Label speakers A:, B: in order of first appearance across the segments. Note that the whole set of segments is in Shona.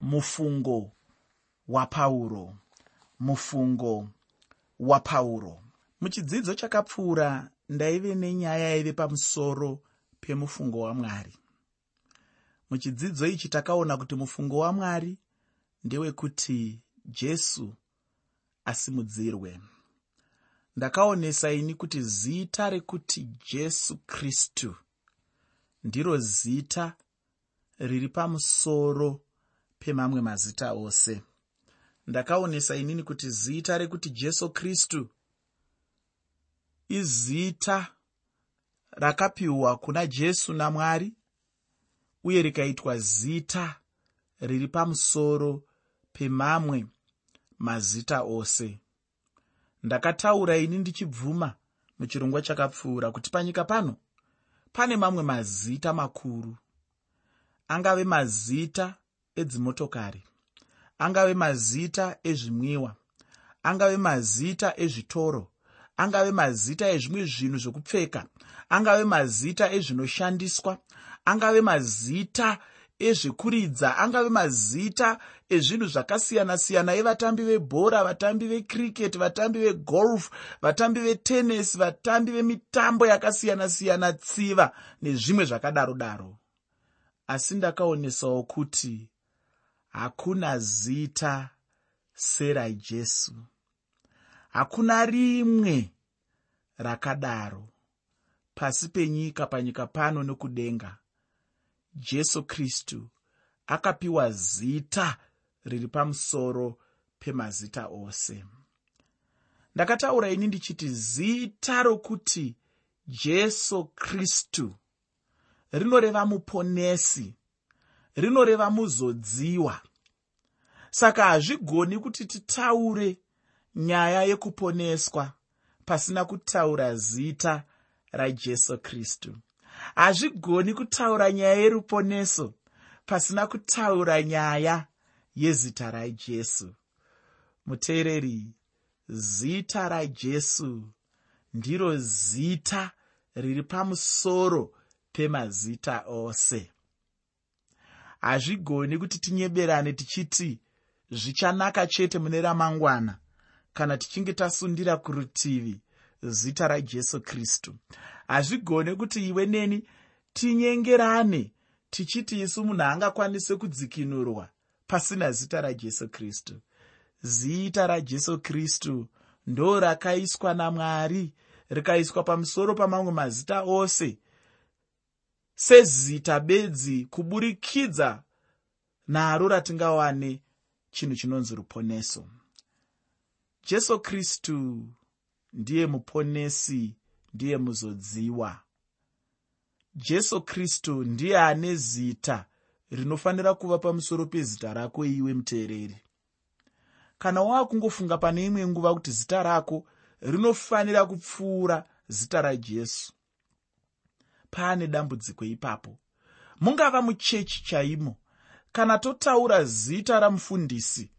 A: mufungo wapauro mufungo wapauro muchidzidzo chakapfuura ndaive nenyaya yaive pamusoro pemufungo wamwari muchidzidzo ichi takaona kuti mufungo wamwari ndewekuti jesu asimudzirwe. Ndakaonesa ini kuti zita rekuti jesu kristu ndiro zita riri pamusoro pemamwe mazita ose. Ndakaonesa inini kuti zita rekuti jesu kristu izita rakapiwa kuna jesu namwari uye rikaitwa zita riri pamusoro pemamwe mazita ose. Ndakataura ini ndichibvuma muchirongwa chakapfuura kuti panyika pano pane mamwe mazita makuru. Angave mazita edzimotokari angave mazita ezvimwiwa angave mazita ezvitoro angave mazita ezvimwe zvinhu zvokupfeka angave mazita ezvinoshandiswa angave mazita ezvekuridza angave mazita ezvinhu zvakasiyana-siyana evatambi vebhora vatambi vecricket vatambi vegolf vatambi vetennis vatambi vemitambo yakasiyana-siyana tsiva nezvimwe zvakadaro daro asi ndakaonesawo kuti hakuna zita serajesu hakuna rimwe rakadaro. Pasi penyika panyika pano nokudenga jesu kristu akapiwa zita riri pamusoro pemazita ose. Ndakataura ini ndichiti zita rokuti jesu kristu rinoreva muponesi rinoreva muzodziwa. Saka hazvigoni kuti titaure nyaya yekuponeswa pasina kutaura zita rajesu kristu. Hazvigoni kutaura nyaya yeruponeso pasina kutaura nyaya yezita rajesu. Muteereri zita rajesu ndiro zita riri pamusoro pemazita ose hazvigoni kuti tinyeberane tichiti zvichanaka chete mune ramangwana kana tichinge tasundira kurutivi zita rajesu kristu. Hazvigone kuti iwe neni tinyengerane tichiti isu munhu angakwanise kudzikinurwa pasina zita rajesu kristu. Zita rajesu kristu ndo rakaiswa namwari rikaiswa pamusoro pamamwe mazita ose sezita bedzi kuburikidza naro ratingawane chinhu chinonzi ruponeso. Jesu kristu ndiye muponesi ndiye muzodziwa. Jesu kristu ndiye ane zita rinofanira kuva pamusoro pezita rako iwe muteereri. Kana wava kungofunga pane imwe nguva kuti zita rako rinofanira kupfuura zita rajesu paane dambudziko ipapo. Mungava muchechi chaimo. Kana totaura zita ramufundisi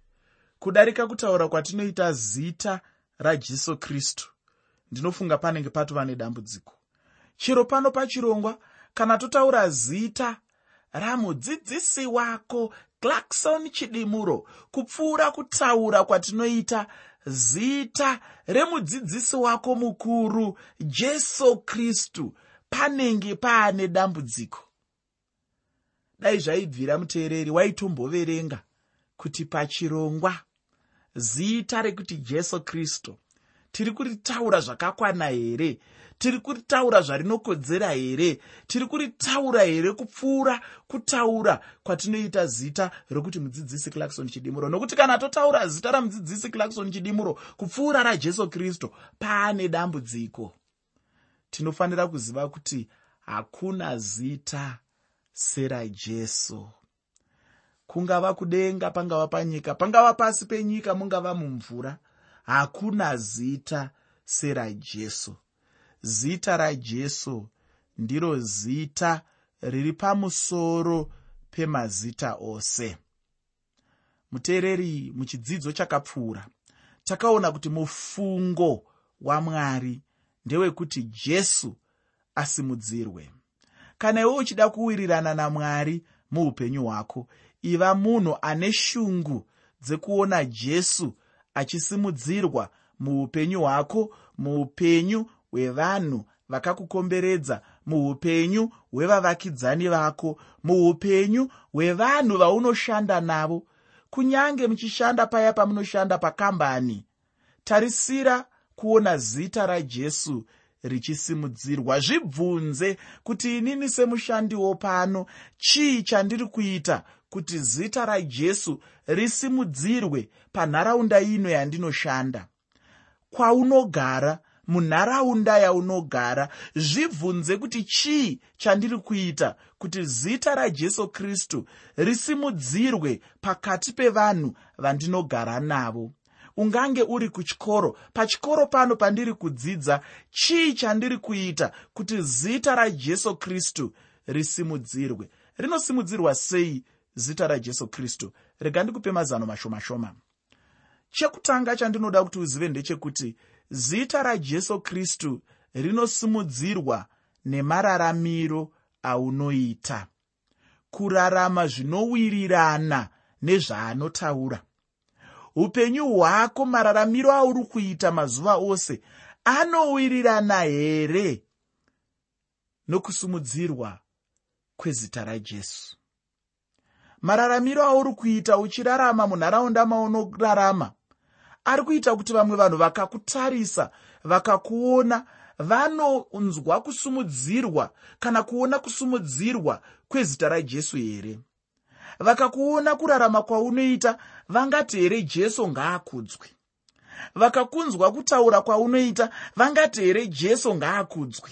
A: kudarika kutaura kwatinoita zita rajesu kristu ndinofunga panenge patova nedambudziko. Chero pano pachirongwa kana totaura zita ramudzidzisi wako clarkson chidimuro kupfuura kutaura kwatinoita zita remudzidzisi wako mukuru jesu kristu panenge paane dambudziko. Dai zvaibvira muteereri waitomboverenga kuti pachirongwa zita rekuti jesu kristu tiri kuritaura zvakakwana here? Tiri kuritaura zvarinokodzera here? Tiri kuritaura here kupfuura kutaura kwatinoita zita rokuti mudzidzisi clarkson chidimuro? Nokuti kana totaura zita ramudzidzisi clarkson chidimuro kupfuura rajesu kristu paane dambudziko tinofanira kuziva kuti hakuna zita serajesu kungava kudenga pangava panyika pangava pasi penyika mungava mumvura hakuna zita serajesu zita rajesu ndiro zita riri pamusoro pemazita ose. Muteereri muchidzidzo chakapfuura takaona kuti mufungo wamwari ndewekuti jesu asimudzirwe. Kana iwe uchida kuwirirana namwari muupenyu hwako iva munhu ane shungu dzekuona jesu achisimudzirwa muupenyu hwako muupenyu hwevanhu vakakukomberedza muupenyu hwevavakidzani vako muupenyu hwevanhu vaunoshanda navo. Kunyange muchishanda paya pamunoshanda pakambani tarisira kuona zita rajesu richisimudzirwa. Zvibvunze kuti inini semushandiwo pano chii chandiri kuita kuti zita rajesu risimudzirwe panharaunda ino yandinoshanda? Kwaunogara munharaunda yaunogara zvibvunze kuti chii chandiri kuita kuti zita rajesu kristu risimudzirwe pakati pevanhu vandinogara navo ungange uri kuchikoro. Pachikoro pano pandiri kudzidza chii chandiri kuita kuti zita rajesu kristu risimudzirwe? Rinosimudzirwa sei zita rajesu kristu? Rega ndikupe mazano mashoma-shoma chekutanga chandinoda kuti uzive ndechekuti zita rajesu kristu rinosimudzirwa nemararamiro aunoita. Kurarama zvinowirirana nezvaanotaura upenyu hwako mararamiro auri kuita mazuva ose anowirirana here? Nokusumudzirwa kwezita rajesu. Mararamiro auri kuita uchirarama munharaunda maunorarama ari kuita kuti vamwe vanhu vakakutarisa vakakuona vanonzwa kusumudzirwa kana kuona kusumudzirwa kwezita rajesu here vakakuona kurarama kwaunoita vangati here jesu ngaakudzwe. Vakakunzwa kutaura kwaunoita vangati here jesu ngaakudzwe.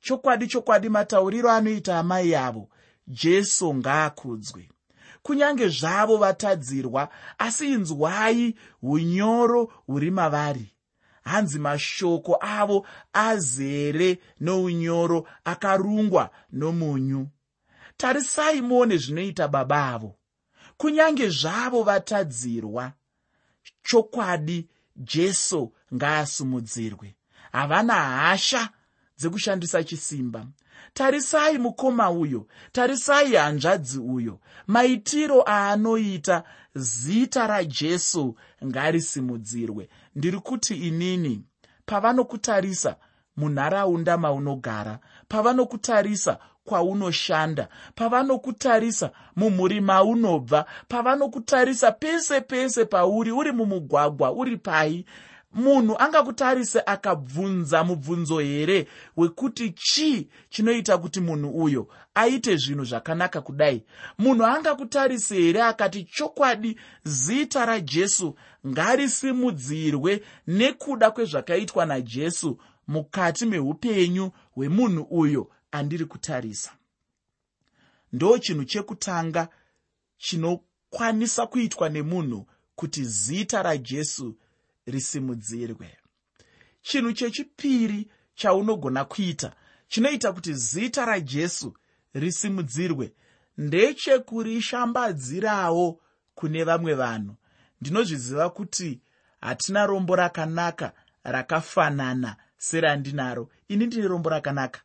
A: Chokwadi chokwadi matauriro anoita amai avo jesu ngaakudzwe. Kunyange zvavo vatadzirwa asi inzwai unyoro huri mavari. Hanzi mashoko avo azere nounyoro akarungwa nomunyu tarisai muone zvinoita baba avo. Kunyange zvavo vatadzirwa chokwadi jesu ngaasumudzirwe havana hasha dzekushandisa chisimba. Tarisai mukoma uyo tarisai hanzvadzi uyo maitiro aanoita zita rajesu ngarisimudzirwe. Ndiri kuti inini pavanokutarisa munharaunda maunogara pavanokutarisa kwaunoshanda pavanokutarisa mumhuri maunobva pavanokutarisa pese pese pauri uri mumugwagwa uri pai. Munhu angakutarise akabvunza mubvunzo here wekuti chii chinoita kuti munhu uyo aite zvinhu zvakanaka kudai? Munhu angakutarise here akati chokwadi zita rajesu ngarisimudzirwe nekuda kwezvakaitwa najesu mukati meupenyu hwemunhu uyo andiri kutarisa. Ndo chinhu chekutanga chinokwanisa kuitwa nemunhu kuti zita rajesu risimudzirwe. Chinhu chechipiri chaunogona kuita chinoita kuti zita rajesu risimudzirwe ndechekurishambadzirawo kune vamwe vanhu. Ndinozviziva kuti hatina rombo rakanaka rakafanana serandinaro ini ndine rombo rakanaka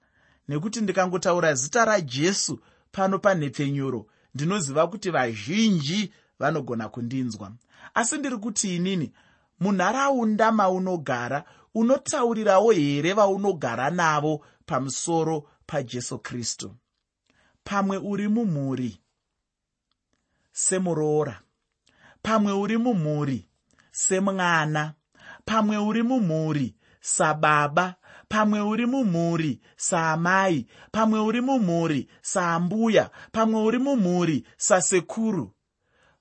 A: nekuti ndikangotaura zita rajesu pano panhepfenyuro. Ndinoziva kuti vazhinji vanogona kundinzwa. Asi ndiri kuti inini munharaunda maunogara unotaurirawo here vaunogara navo pamusoro pajesu kristu? Pamwe uri mumhuri semuroora. Pamwe uri mumhuri semwana. Pamwe uri mumhuri sababa pamwe uri mumhuri saamai pamwe uri mumhuri saambuya pamwe uri mumhuri sasekuru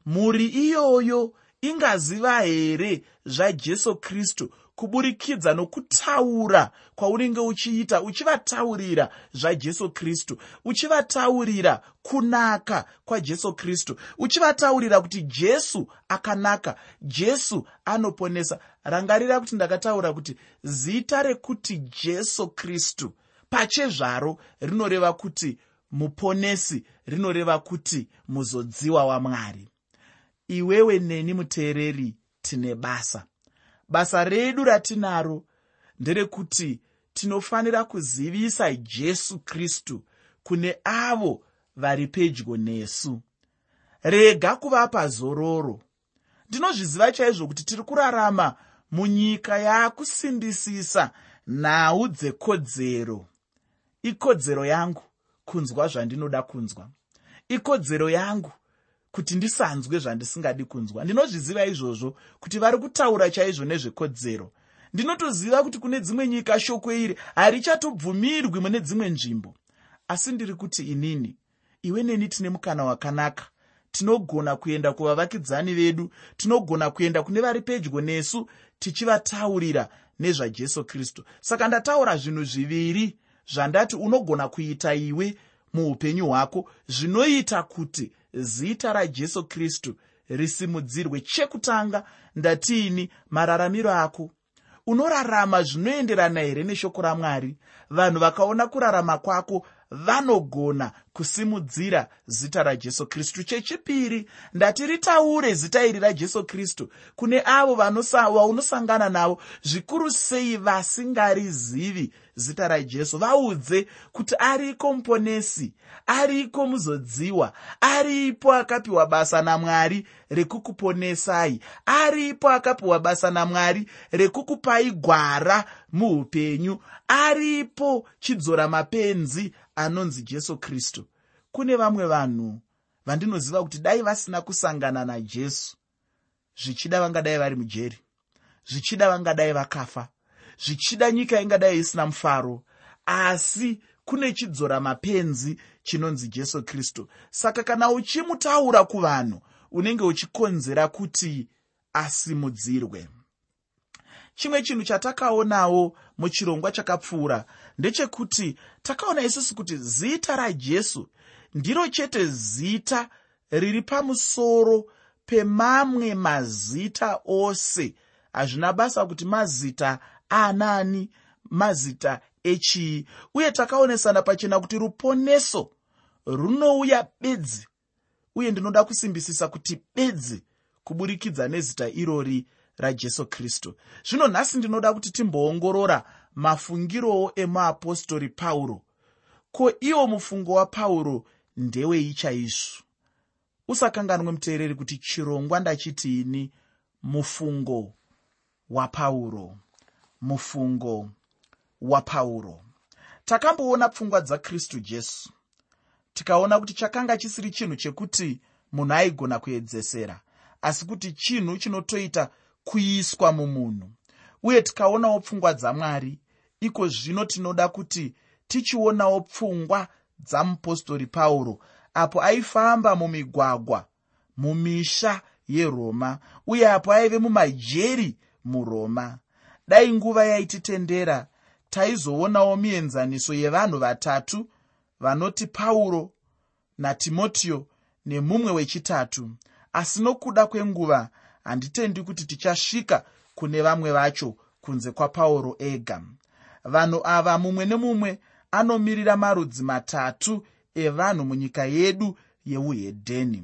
A: mhuri iyoyo ingaziva here zvajesu kristu kuburikidza nokutaura kwaunenge uchiita uchivataurira zvajesu kristu uchivataurira kunaka kwajesu kristu uchivataurira kuti jesu akanaka jesu anoponesa. Rangarira kuti ndakataura kuti zita rekuti jesu kristu pachezvaro rinoreva kuti muponesi rinoreva kuti muzodziwa wamwari iwewe neni muteereri tine basa basa redu ratinaro nderekuti tinofanira kuzivisa jesu kristu kune avo vari pedyo nesu. Rega kuvapa zororo. Ndinozviziva chaizvo kuti tiri kurarama munyika yaakusimbisisa nhau dzekodzero. Ikodzero yangu kunzwa zvandinoda kunzwa. Ikodzero yangu kuti ndisanzwe zvandisingadi kunzwa. Ndinozviziva izvozvo kuti vari kutaura chaizvo nezvekodzero. Ndinotoziva kuti kune dzimwe nyika shoko iri harichatobvumirwi mune dzimwe nzvimbo. Asi ndiri kuti inini iwe neni tine mukana wakanaka. Tinogona kuenda kuvavakidzani vedu tinogona kuenda kune vari pedyo nesu tichivataurira nezvajesu kristu. Saka ndataura zvinhu zviviri zvandati unogona kuita iwe muupenyu hwako zvinoita kuti zita rajesu kristu risimudzirwe. Chekutanga ndatiini mararamiro ako. Unorarama zvinoenderana here neshoko ramwari? Vanhu vakaona kurarama kwako vanogona kusimudzira zita rajesu kristu. Chechipiri ndati ritaure zita iri rajesu kristu kune avo vaunosangana navo. Zvikuru sei vasingarizivi zita rajesu? Vaudze kuti ariko muponesi ariko muzodziwa aripo akapiwa basa namwari rekukuponesai aripo akapiwa basa namwari rekukupai gwara muupenyu aripo chidzora mapenzi anonzi jesu kristu kune vamwe vanhu vandinoziva kuti dai vasina kusangana najesu. Zvichida vangadai vari mujeri zvichida vangadai vakafa zvichida nyika ingadai isina mufaro asi kune chidzora mapenzi chinonzi jesu kristu. Saka kana uchimutaura kuvanhu unenge uchikonzera kuti asimudzirwe. Chimwe chinhu chatakaonawo muchirongwa chakapfuura ndechekuti takaona isusu kuti zita rajesu ndiro chete zita riri pamusoro pemamwe mazita ose. Hazvina basa kuti mazita anani mazita echii uye takaonesana pachena kuti ruponeso runouya bedzi uye ndinoda kusimbisisa kuti bedzi kuburikidza nezita irori rajesu kristu. Zvino nhasi ndinoda kuti timboongorora mafungirowo emuapostori pauro. Ko iwo mufungo wapauro ndewei chaizvo usakanganwe muteereri kuti chirongwa ndachitiini mufungo wapauro mufungo wapauro takamboona pfungwa dzakristu jesu. Tikaona kuti chakanga chisiri chinhu chekuti munhu aigona kuedzesera asi kuti chinhu chinotoita kuiswa mumunhu uye tikaonawo pfungwa dzamwari iko zvino tinoda kuti tichionawo pfungwa dzamupostori pauro apo aifamba mumigwagwa mumisha yeroma uye apo aive mumajeri muroma. Dai nguva yaititendera taizoonawo mienzaniso yevanhu vatatu vanoti pauro natimotiyo nemumwe wechitatu. Asi nokuda kwenguva handitendi kuti tichasvika kune vamwe vacho kunze kwapauro ega. Vanhu ava mumwe nemumwe anomirira marudzi matatu evanhu munyika yedu yeuhedheni.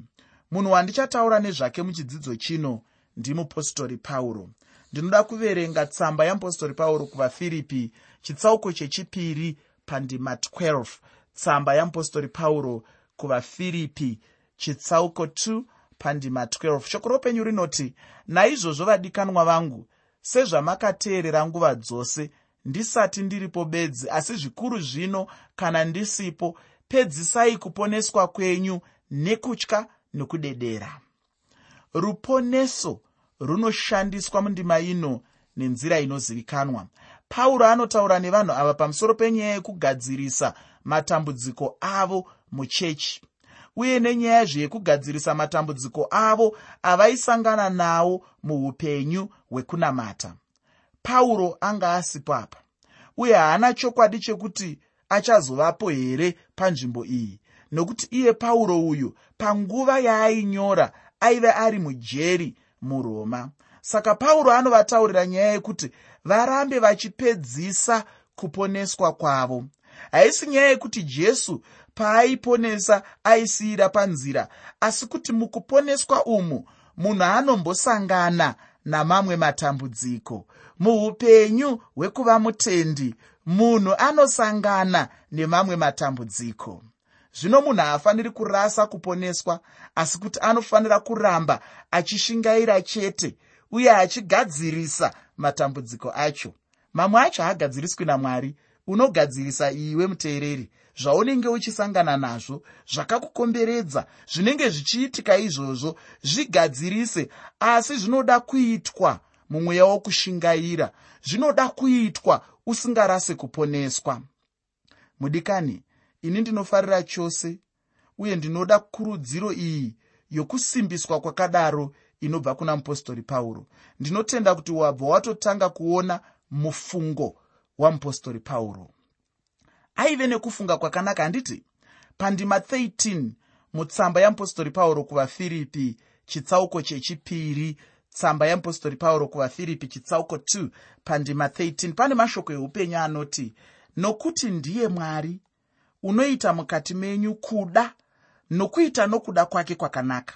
A: Munhu wandichataura nezvake muchidzidzo chino ndimupostori pauro. Ndinoda kuverenga tsamba yamupostori pauro kuvafiripi chitsauko chechipiri pandima 12 tsamba yamupostori pauro kuvafiripi chitsauko 2 pandima 12 shoko ropenyu rinoti naizvozvo vadikanwa vangu sezvamakateerera nguva dzose ndisati ndiripo bedzi asi zvikuru zvino kana ndisipo pedzisai kuponeswa kwenyu nekutya nokudedera. Ruponeso runoshandiswa mundima ino nenzira inozivikanwa. Pauro anotaura nevanhu ava pamusoro penyaya yekugadzirisa matambudziko avo muchechi uye nenyaya zveyekugadzirisa matambudziko avo avaisangana nawo muupenyu hwekunamata. Pauro anga asipo apa uye haana chokwadi chekuti achazovapo here panzvimbo iyi nokuti iye pauro uyu panguva yaainyora aive ari mujeri muroma. Saka pauro anovataurira nyaya yekuti varambe vachipedzisa kuponeswa kwavo. Haisi nyaya yekuti jesu paaiponesa aisiyira panzira. Asi kuti mukuponeswa umu munhu anombosangana namamwe matambudziko. Muupenyu hwekuva mutendi munhu anosangana nemamwe matambudziko. Zvino munhu haafaniri kurasa kuponeswa asi kuti anofanira kuramba achishingaira chete uye achigadzirisa matambudziko acho. Mamwe acho haagadziriswi namwari unogadzirisa iwe muteereri zvaunenge uchisangana nazvo zvakakukomberedza zvinenge zvichiitika izvozvo zvigadzirise asi zvinoda kuitwa mumweya wokushingaira zvinoda kuitwa usingarase kuponeswa. Mudikani ini ndinofarira chose uye ndinoda kurudziro iyi yokusimbiswa kwakadaro inobva kuna mupostori pauro. Ndinotenda kuti wabva watotanga kuona mufungo wamupostori pauro. Aive nekufunga kwakanaka handiti pandima 13 mutsamba yamupostori pauro kuvafiripi chitsauko chechipiri tsamba yamupostori pauro kuvafiripi chitsauko 2 pandima 13 pane mashoko eupenyu anoti nokuti ndiye mwari unoita mukati menyu kuda nokuita nokuda kwake kwakanaka.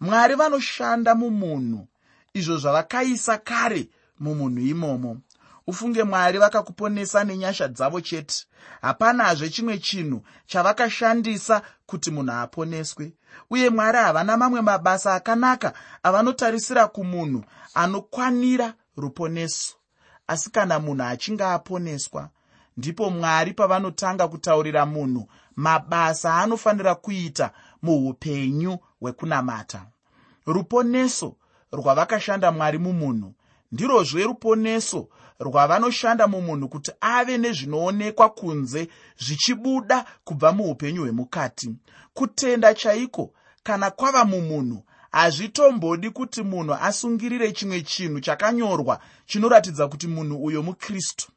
A: Mwari vanoshanda mumunhu izvo zvavakaisa kare mumunhu imomo ufunge mwari vakakuponesa nenyasha dzavo chete. Hapanazve chimwe chinhu chavakashandisa kuti munhu aponeswe. Uye mwari havana mamwe mabasa akanaka avanotarisira kumunhu anokwanira ruponeso. Asi kana munhu achinge aponeswa ndipo mwari pavanotanga kutaurira munhu mabasa aanofanira kuita muupenyu hwekunamata. Ruponeso rwavakashanda mwari mumunhu ndirozve ruponeso rwavanoshanda mumunhu kuti ave nezvinoonekwa kunze zvichibuda kubva muupenyu hwemukati. Kutenda chaiko? Kana kwava mumunhu hazvitombodi kuti munhu asungirire chimwe chinhu chakanyorwa chinoratidza kuti munhu uyo mukristu.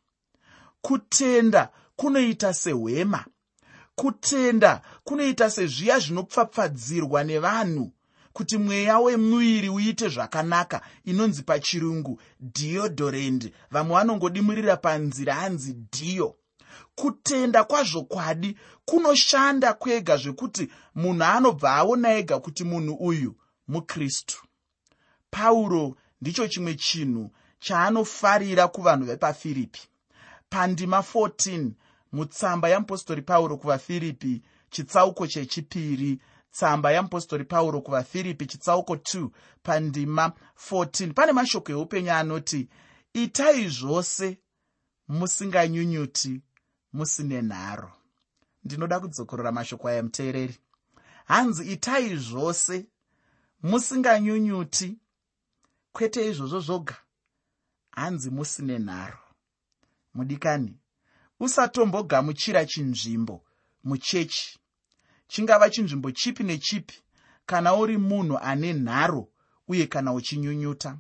A: Kutenda kunoita sehwema. Kutenda kunoita sezviya zvinopfapfadzirwa nevanhu kuti mweya wemuviri uite zvakanaka inonzi pachirungu diodorend vamwe vanongodimirira panzira hanzi dio. Kutenda kwazvokwadi kunoshanda kwega zvekuti munhu anobva aona ega kuti munhu uyu mukristu. Pauro ndicho chimwe chinhu chaanofarira kuvanhu vepafiripi pandima 14 mutsamba yamupostori pauro kuvafiripi chitsauko chechipiri tsamba yamupostori pauro kuvafiripi chitsauko 2 pandima 14 pane mashoko eupenyu anoti itai zvose musinganyunyuti musine nharo. Ndinoda kudzokorora mashoko aya muteereri. Hanzi itai zvose musinganyunyuti kwete izvozvo zvoga. Hanzi musine nharo. Mudikani usatombogamuchira chinzvimbo muchechi chingava chinzvimbo chipi nechipi kana uri munhu ane nharo uye kana uchinyunyuta.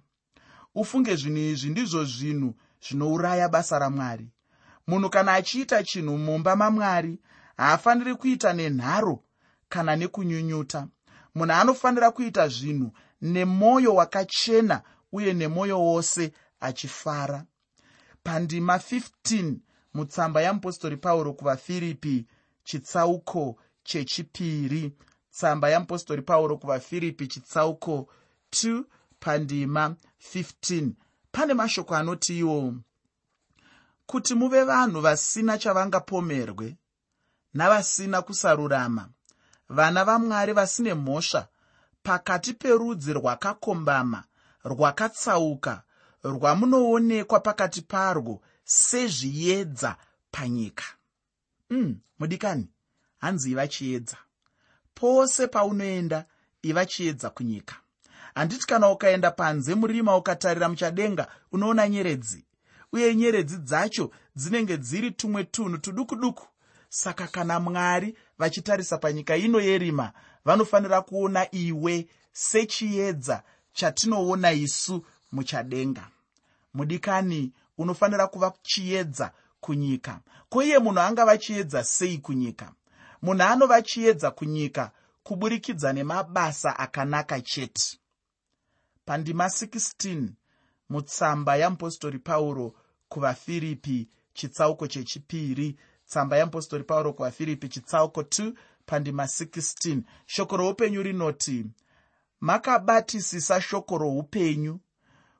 A: Ufunge zvinhu izvi ndizvo zvinhu zvinouraya basa ramwari. Munhu kana achiita chinhu mumba mamwari haafaniri kuita nenharo kana nekunyunyuta. Munhu anofanira kuita zvinhu nemwoyo wakachena uye nemwoyo wose achifara. Pandima 15 mutsamba yamupostori pauro kuvafiripi chitsauko chechipiri. Tsamba yamupostori pauro kuvafiripi chitsauko 2 pandima 15 pane mashoko anoti iwo kuti muve vanhu vasina chavangapomerwe navasina kusarurama vana vamwari vasine mhosva pakati perudzi rwakakombama rwakatsauka rwamunoonekwa pakati parwo sezviedza panyika. Mm, mudikani hanzi iva chiedza pose paunoenda iva chiedza kunyika. Handiti kana ukaenda panze murima ukatarira muchadenga unoona nyeredzi. Uye nyeredzi dzacho dzinenge dziri tumwe tunhu tuduku duku saka kana mwari vachitarisa panyika ino yerima vanofanira kuona iwe sechiedza chatinoona isu muchadenga. Mudikani unofanira kuva chiedza kunyika. Ko iye munhu angava chiedza sei kunyika munhu anova chiedza kunyika kuburikidza nemabasa akanaka chete. Pandima 16 mutsamba yamupostori pauro kuvafiripi chitsauko chechipiri. Tsamba yamupostori pauro kuvafiripi chitsauko 2 pandima 16 shoko roupenyu rinoti makabatisisa shoko roupenyu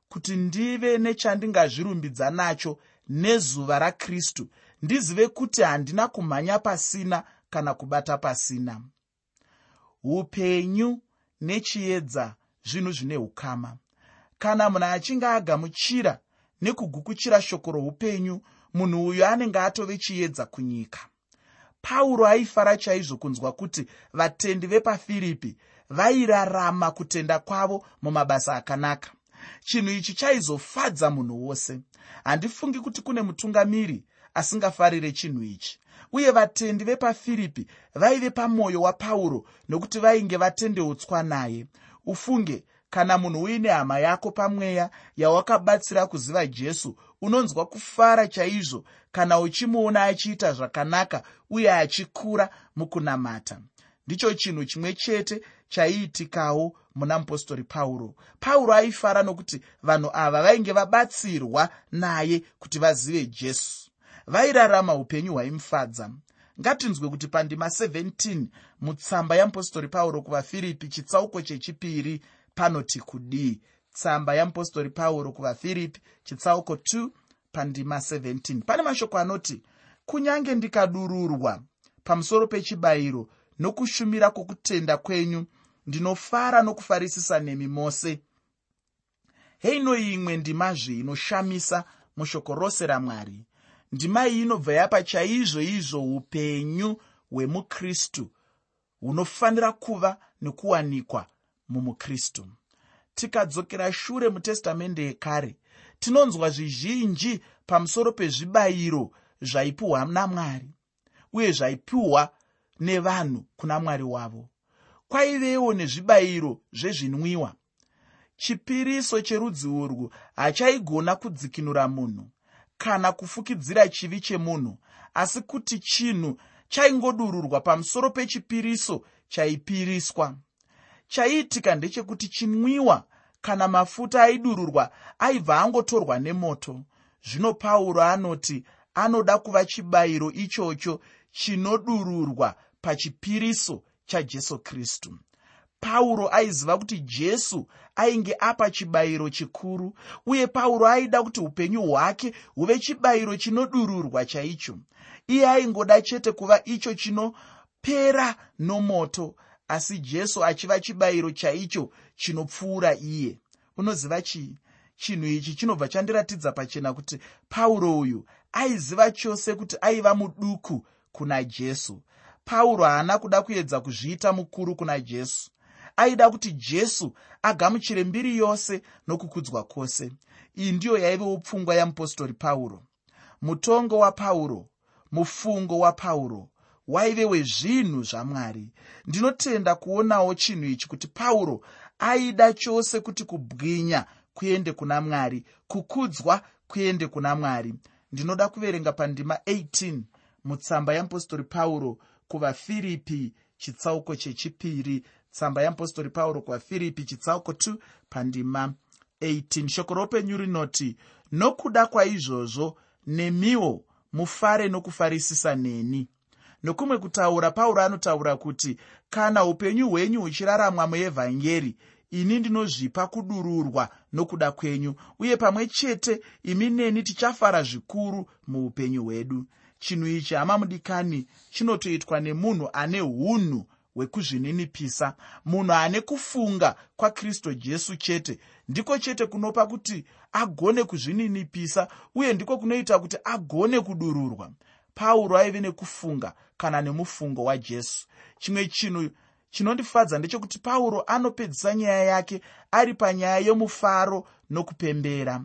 A: kuti ndive nechandingazvirumbidza nacho nezuva rakristu. Ndizive kuti handina kumhanya pasina kana kubata pasina. Upenyu nechiedza zvinhu zvine ukama. Kana munhu achinge agamuchira nekugukuchira shoko roupenyu munhu uyo anenge atove chiedza kunyika. Pauro aifara chaizvo kunzwa kuti vatendi vepafiripi vairarama kutenda kwavo mumabasa akanaka. Chinhu ichi chaizofadza munhu wose. Handifungi kuti kune mutungamiri asingafarire chinhu ichi uye vatendi vepafiripi vaive pamwoyo wapauro nokuti vainge vatendeutswa naye ufunge kana munhu uine hama yako pamweya yawakabatsira kuziva jesu unonzwa kufara chaizvo kana uchimuona achiita zvakanaka uye achikura mukunamata. Ndicho chinhu chimwe chete chaiitikawo muna mupostori pauro. Pauro aifara nokuti vanhu ava vainge vabatsirwa naye kuti vazive jesu vairarama upenyu hwaimufadza. Ngatinzwe kuti pandima 17 mutsamba yamupostori pauro kuvafiripi chitsauko chechipiri panoti kudii tsamba yamupostori pauro kuvafiripi chitsauko 2 pandima 17 pane mashoko anoti kunyange ndikadururwa pamusoro pechibayiro nokushumira kwokutenda kwenyu ndinofara nokufarisisa nemi mose. Heino imwe ndimazve inoshamisa mushoko rose ramwari ndima iyi inobva yapa chaizvo izvo upenyu hwemukristu hunofanira kuva nekuwanikwa mumukristu. Tikadzokera shure mutestamende yekare tinonzwa zvizhinji pamusoro pezvibayiro zvaipiwa namwari uye zvaipiwa nevanhu kuna mwari wavo. Kwaivewo nezvibayiro zvezvinwiwa. Chipiriso cherudzi urwu hachaigona kudzikinura munhu kana kufukidzira chivi chemunhu asi kuti chinhu chaingodururwa pamusoro pechipiriso chaipiriswa. Chaiitika ndechekuti chinwiwa kana mafuta aidururwa aibva angotorwa nemoto. Zvino pauro anoti anoda kuva chibayiro ichocho chinodururwa pachipiriso chajesu kristu pauro aiziva kuti jesu ainge apa chibayiro chikuru uye pauro aida kuti upenyu hwake huve chibayiro chinodururwa chaicho. Iye aingoda chete kuva icho chinopera nomoto asi jesu achiva chibayiro chaicho chinopfuura iye. Unoziva chii chinhu ichi chinobva chandiratidza pachena kuti pauro uyu aiziva chose kuti aiva muduku kuna jesu. Pauro haana kuda kuedza kuzviita mukuru kuna jesu aida kuti jesu agamuchire mbiri yose nokukudzwa kwose. Iyi ndiyo yaivewo pfungwa yamupostori pauro. Mutongo wapauro mufungo wapauro waive wezvinhu zvamwari ndinotenda kuonawo chinhu ichi kuti pauro aida chose kuti kubwinya kuende kuna mwari kukudzwa kuende kuna mwari. Ndinoda kuverenga pandima 18 mutsamba yamupostori pauro kuvafiripi chitsauko chechipiri tsamba yamupostori pauro kuvafiripi chitsauko 2 pandima 18 shoko roupenyu rinoti nokuda kwaizvozvo nemiwo mufare nokufarisisa neni. Nokumwe kutaura pauro anotaura kuti kana upenyu hwenyu huchiraramwa muevhangeri ini ndinozvipa kudururwa nokuda kwenyu uye pamwe chete imi neni tichafara zvikuru muupenyu hwedu. Chinhu ichi hama mudikani chinotoitwa nemunhu ane unhu hwekuzvininipisa munhu ane kufunga kwakristu jesu chete ndiko chete kunopa kuti agone kuzvininipisa uye ndiko kunoita kuti agone kudururwa. Pauro aive nekufunga kana nemufungo wajesu. Chimwe chinhu chinondifadza ndechekuti pauro anopedzisa nyaya yake ari panyaya yomufaro nokupembera.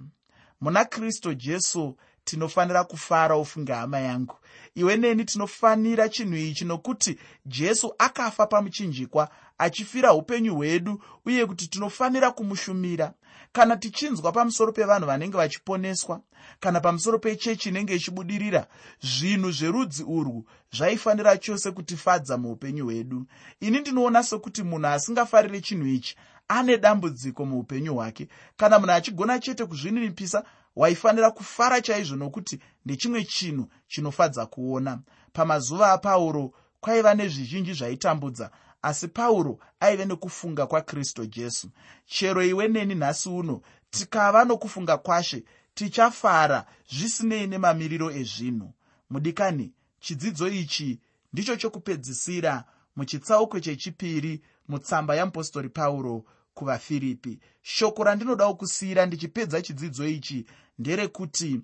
A: Muna kristu jesu tinofanira kufara ufunge hama yangu. Iwe neni tinofanira chinhu ichi nokuti jesu akafa pamuchinjikwa achifira upenyu hwedu uye kuti tinofanira kumushumira. Kana tichinzwa pamusoro pevanhu vanenge vachiponeswa kana pamusoro pechechi inenge ichibudirira zvinhu zverudzi urwu zvaifanira chose kutifadza muupenyu hwedu. Ini ndinoona sekuti munhu asingafariri chinhu ichi ane dambudziko muupenyu hwake. Kana munhu achigona chete kuzvininipisa waifanira kufara chaizvo nokuti ndechimwe chinhu chinofadza kuona. Pamazuva apauro kwaiva nezvizhinji zvaitambudza asi pauro aive nekufunga kwakristu jesu. Chero iwe neni nhasi uno tikava nokufunga kwashe tichafara zvisinei nemamiriro ezvinhu. Mudikani chidzidzo ichi ndicho chokupedzisira muchitsauko chechipiri mutsamba yamupostori pauro kuvafiripi. Shoko randinodawo kusiyira ndichipedza chidzidzo ichi nderekuti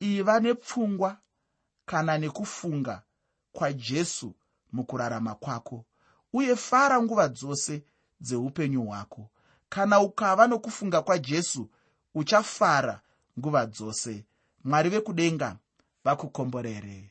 A: iva nepfungwa kana nekufunga kwajesu mukurarama kwako. Uye fara nguva dzose dzeupenyu hwako. Kana ukava nokufunga kwajesu uchafara nguva dzose. Mwari vekudenga vakukomborere